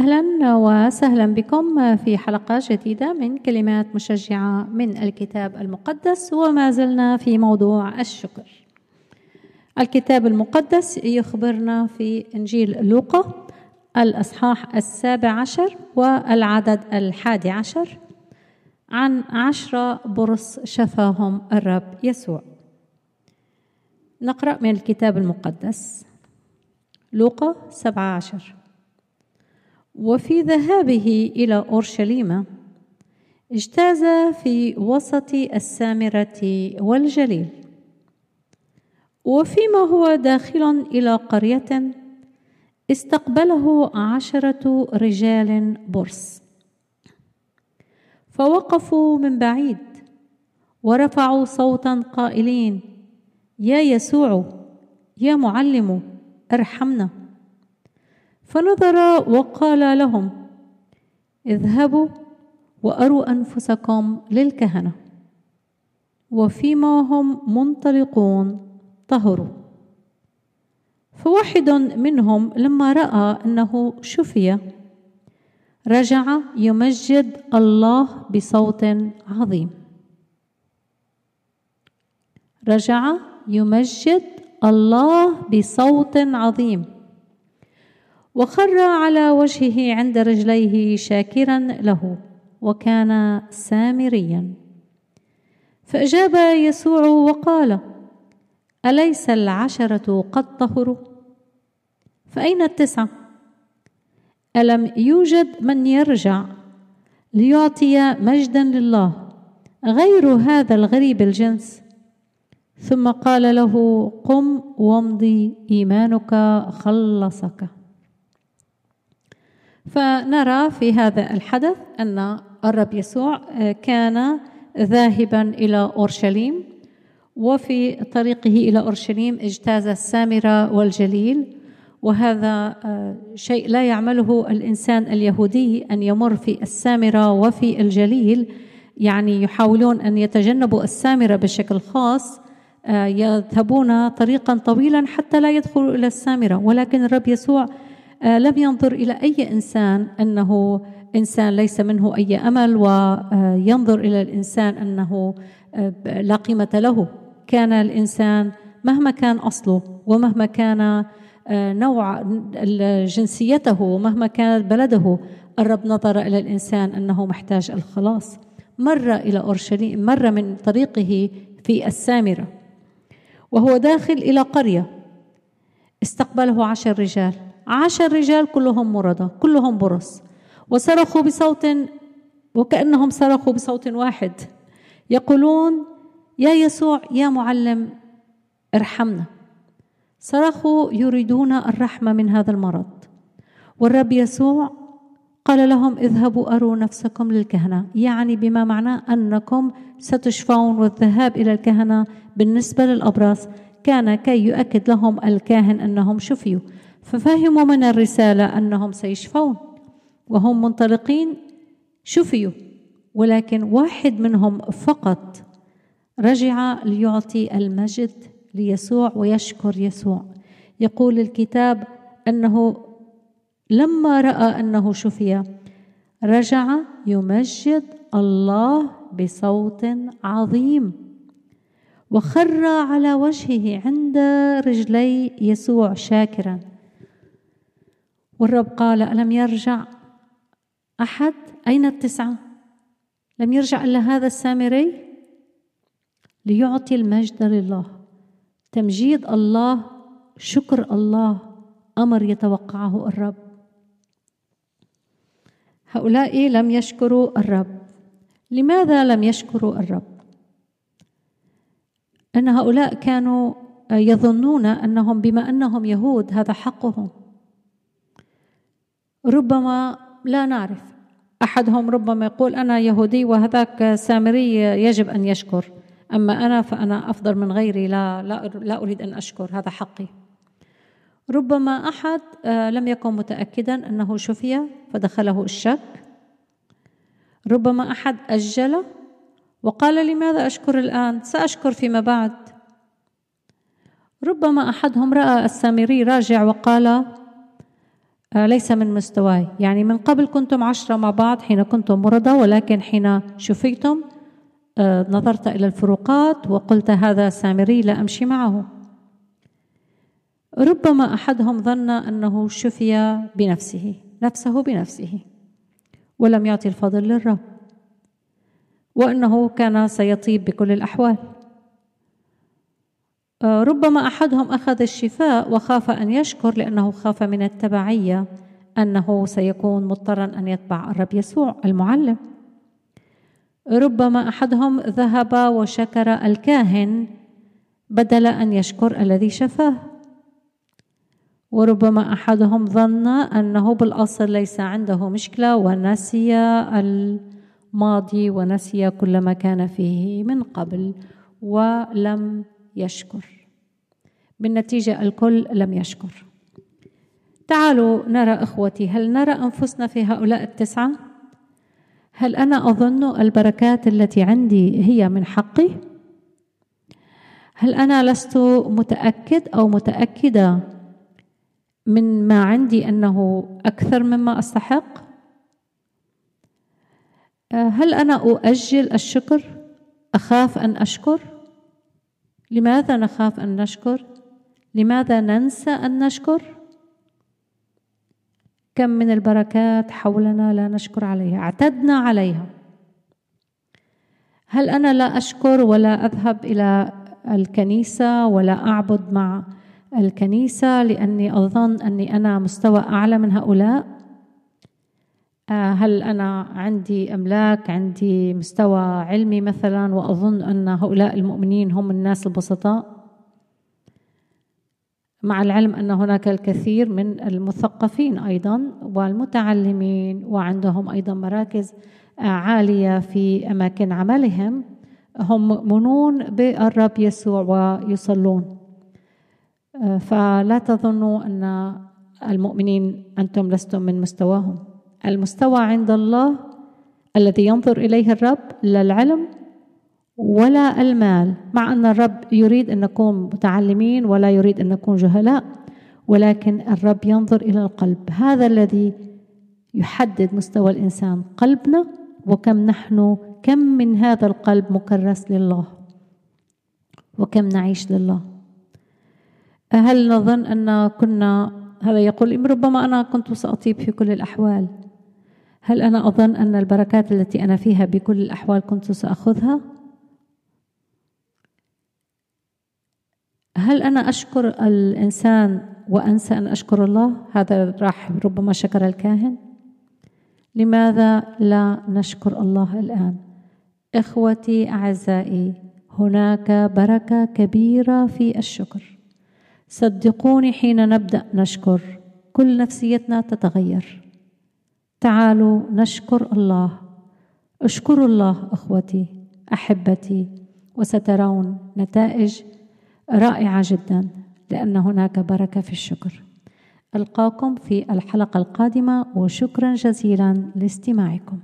أهلا وسهلا بكم في حلقة جديدة من كلمات مشجعة من الكتاب المقدس وما زلنا في موضوع الشكر. الكتاب المقدس يخبرنا في إنجيل لوقا الأصحاح السابع عشر والعدد الحادي عشر عن عشرة برص شفاهم الرب يسوع. نقرأ من الكتاب المقدس لوقا سبعة عشر وفي ذهابه إلى أورشليم. اجتاز في وسط السامرة والجليل. وفيما هو داخل إلى قرية استقبله عشرة رجال برص فوقفوا من بعيد ورفعوا صوتا قائلين يا يسوع يا معلم ارحمنا. فنظر وقال لهم اذهبوا وأروا أنفسكم للكهنة وفيما هم منطلقون طهروا. فواحد منهم لما رأى أنه شفي رجع يمجد الله بصوت عظيم. رجع يمجد الله بصوت عظيم. وخر على وجهه عند رجليه شاكرا له وكان سامريا. فأجاب يسوع وقال أليس العشرة قد طهروا؟ فأين التسعة؟ ألم يوجد من يرجع ليعطي مجدا لله غير هذا الغريب الجنس؟ ثم قال له قم وامضي إيمانك خلصك. فنرى في هذا الحدث أن الرب يسوع كان ذاهبا إلى أورشليم وفي طريقه إلى أورشليم اجتاز السامرة والجليل وهذا شيء لا يعمله الإنسان اليهودي أن يمر في السامرة وفي الجليل. يعني يحاولون أن يتجنبوا السامرة بشكل خاص يذهبون طريقا طويلا حتى لا يدخلوا إلى السامرة. ولكن الرب يسوع لم ينظر إلى أي إنسان أنه إنسان ليس منه أي أمل وينظر إلى الإنسان أنه لا قيمة له. كان الإنسان مهما كان أصله ومهما كان نوع جنسيته ومهما كانت بلده الرب نظر إلى الإنسان أنه محتاج الخلاص. مر إلى أورشليم مر من طريقه في السامرة وهو داخل إلى قرية. استقبله عشر رجال. عشر رجال كلهم مرضى كلهم برص. وصرخوا بصوت وكأنهم صرخوا بصوت واحد. يقولون يا يسوع يا معلم ارحمنا. صرخوا يريدون الرحمة من هذا المرض. والرب يسوع قال لهم اذهبوا أروا نفسكم للكهنة. يعني بما معناه أنكم ستشفون والذهاب إلى الكهنة بالنسبة للأبرص كان كي يؤكد لهم الكاهن أنهم شفيوا. ففهموا من الرسالة أنهم سيشفون وهم منطلقين شفيوا ولكن واحد منهم فقط رجع ليعطي المجد ليسوع ويشكر يسوع. يقول الكتاب أنه لما رأى أنه شفي رجع يمجد الله بصوت عظيم وخر على وجهه عند رجلي يسوع شاكرا. والرب قال ألم يرجع أحد؟ أين التسعة؟ لم يرجع إلا هذا السامري؟ ليعطي المجد لله. تمجيد الله شكر الله أمر يتوقعه الرب. هؤلاء لم يشكروا الرب. لماذا لم يشكروا الرب؟ أن هؤلاء كانوا يظنون أنهم بما أنهم يهود هذا حقهم. ربما لا نعرف. أحدهم ربما يقول أنا يهودي وهذاك سامري يجب أن يشكر. أما أنا فأنا أفضل من غيري لا لا لا أريد أن أشكر هذا حقي. ربما أحد لم يكن متأكدا أنه شفي فدخله الشك. ربما أحد أجل وقال لماذا أشكر الآن؟ سأشكر فيما بعد. ربما أحدهم رأى السامري راجع وقال آه، ليس من مستواي. يعني من قبل كنتم عشرة مع بعض حين كنتم مرضى ولكن حين شفيتم آه، نظرت إلى الفروقات وقلت هذا سامري لا أمشي معه. ربما أحدهم ظن أنه شفي بنفسه نفسه بنفسه ولم يعطي الفضل للرب وأنه كان سيطيب بكل الأحوال. آه، ربما أحدهم أخذ الشفاء وخاف أن يشكر لأنه خاف من التبعية أنه سيكون مضطرا أن يتبع الرب يسوع المعلم. ربما أحدهم ذهب وشكر الكاهن بدل أن يشكر الذي شفاه. وربما أحدهم ظن أنه بالأصل ليس عنده مشكلة ونسي الماضي ونسي كل ما كان فيه من قبل ولم يشكر. بالنتيجة الكل لم يشكر. تعالوا نرى أخوتي هل نرى أنفسنا في هؤلاء التسعة؟ هل أنا أظن البركات التي عندي هي من حقي؟ هل أنا لست متأكد أو متأكدة من ما عندي أنه أكثر مما أستحق؟ هل أنا أؤجل الشكر؟ أخاف أن أشكر؟ لماذا نخاف أن نشكر؟ لماذا ننسى أن نشكر؟ كم من البركات حولنا لا نشكر عليها اعتدنا عليها. هل أنا لا أشكر ولا أذهب إلى الكنيسة ولا أعبد مع الكنيسة لأني أظن أني أنا مستوى أعلى من هؤلاء؟ هل أنا عندي أملاك عندي مستوى علمي مثلا وأظن أن هؤلاء المؤمنين هم الناس البسطاء؟ مع العلم أن هناك الكثير من المثقفين أيضا والمتعلمين وعندهم أيضا مراكز آه، عالية في أماكن عملهم هم مؤمنون بالرب يسوع ويصلون. آه، فلا تظنوا أن المؤمنين أنتم لستم من مستواهم. المستوى عند الله الذي ينظر إليه الرب لا العلم ولا المال. مع أن الرب يريد أن نكون متعلمين ولا يريد أن نكون جهلاء ولكن الرب ينظر إلى القلب. هذا الذي يحدد مستوى الإنسان قلبنا وكم نحن كم من هذا القلب مكرس لله وكم نعيش لله. هل نظن أن كنا هذا يقول ربما أنا كنت سأطيب في كل الأحوال. هل أنا أظن أن البركات التي أنا فيها بكل الأحوال كنت سأخذها؟ هل أنا أشكر الإنسان وأنسى أن أشكر الله؟ هذا راح ربما شكر الكاهن لماذا لا نشكر الله الآن؟ إخوتي أعزائي هناك بركة كبيرة في الشكر صدقوني حين نبدأ نشكر كل نفسيتنا تتغير تعالوا نشكر الله. اشكروا الله أخوتي أحبتي وسترون نتائج رائعة جدا لأن هناك بركة في الشكر. ألقاكم في الحلقة القادمة وشكرا جزيلا لاستماعكم.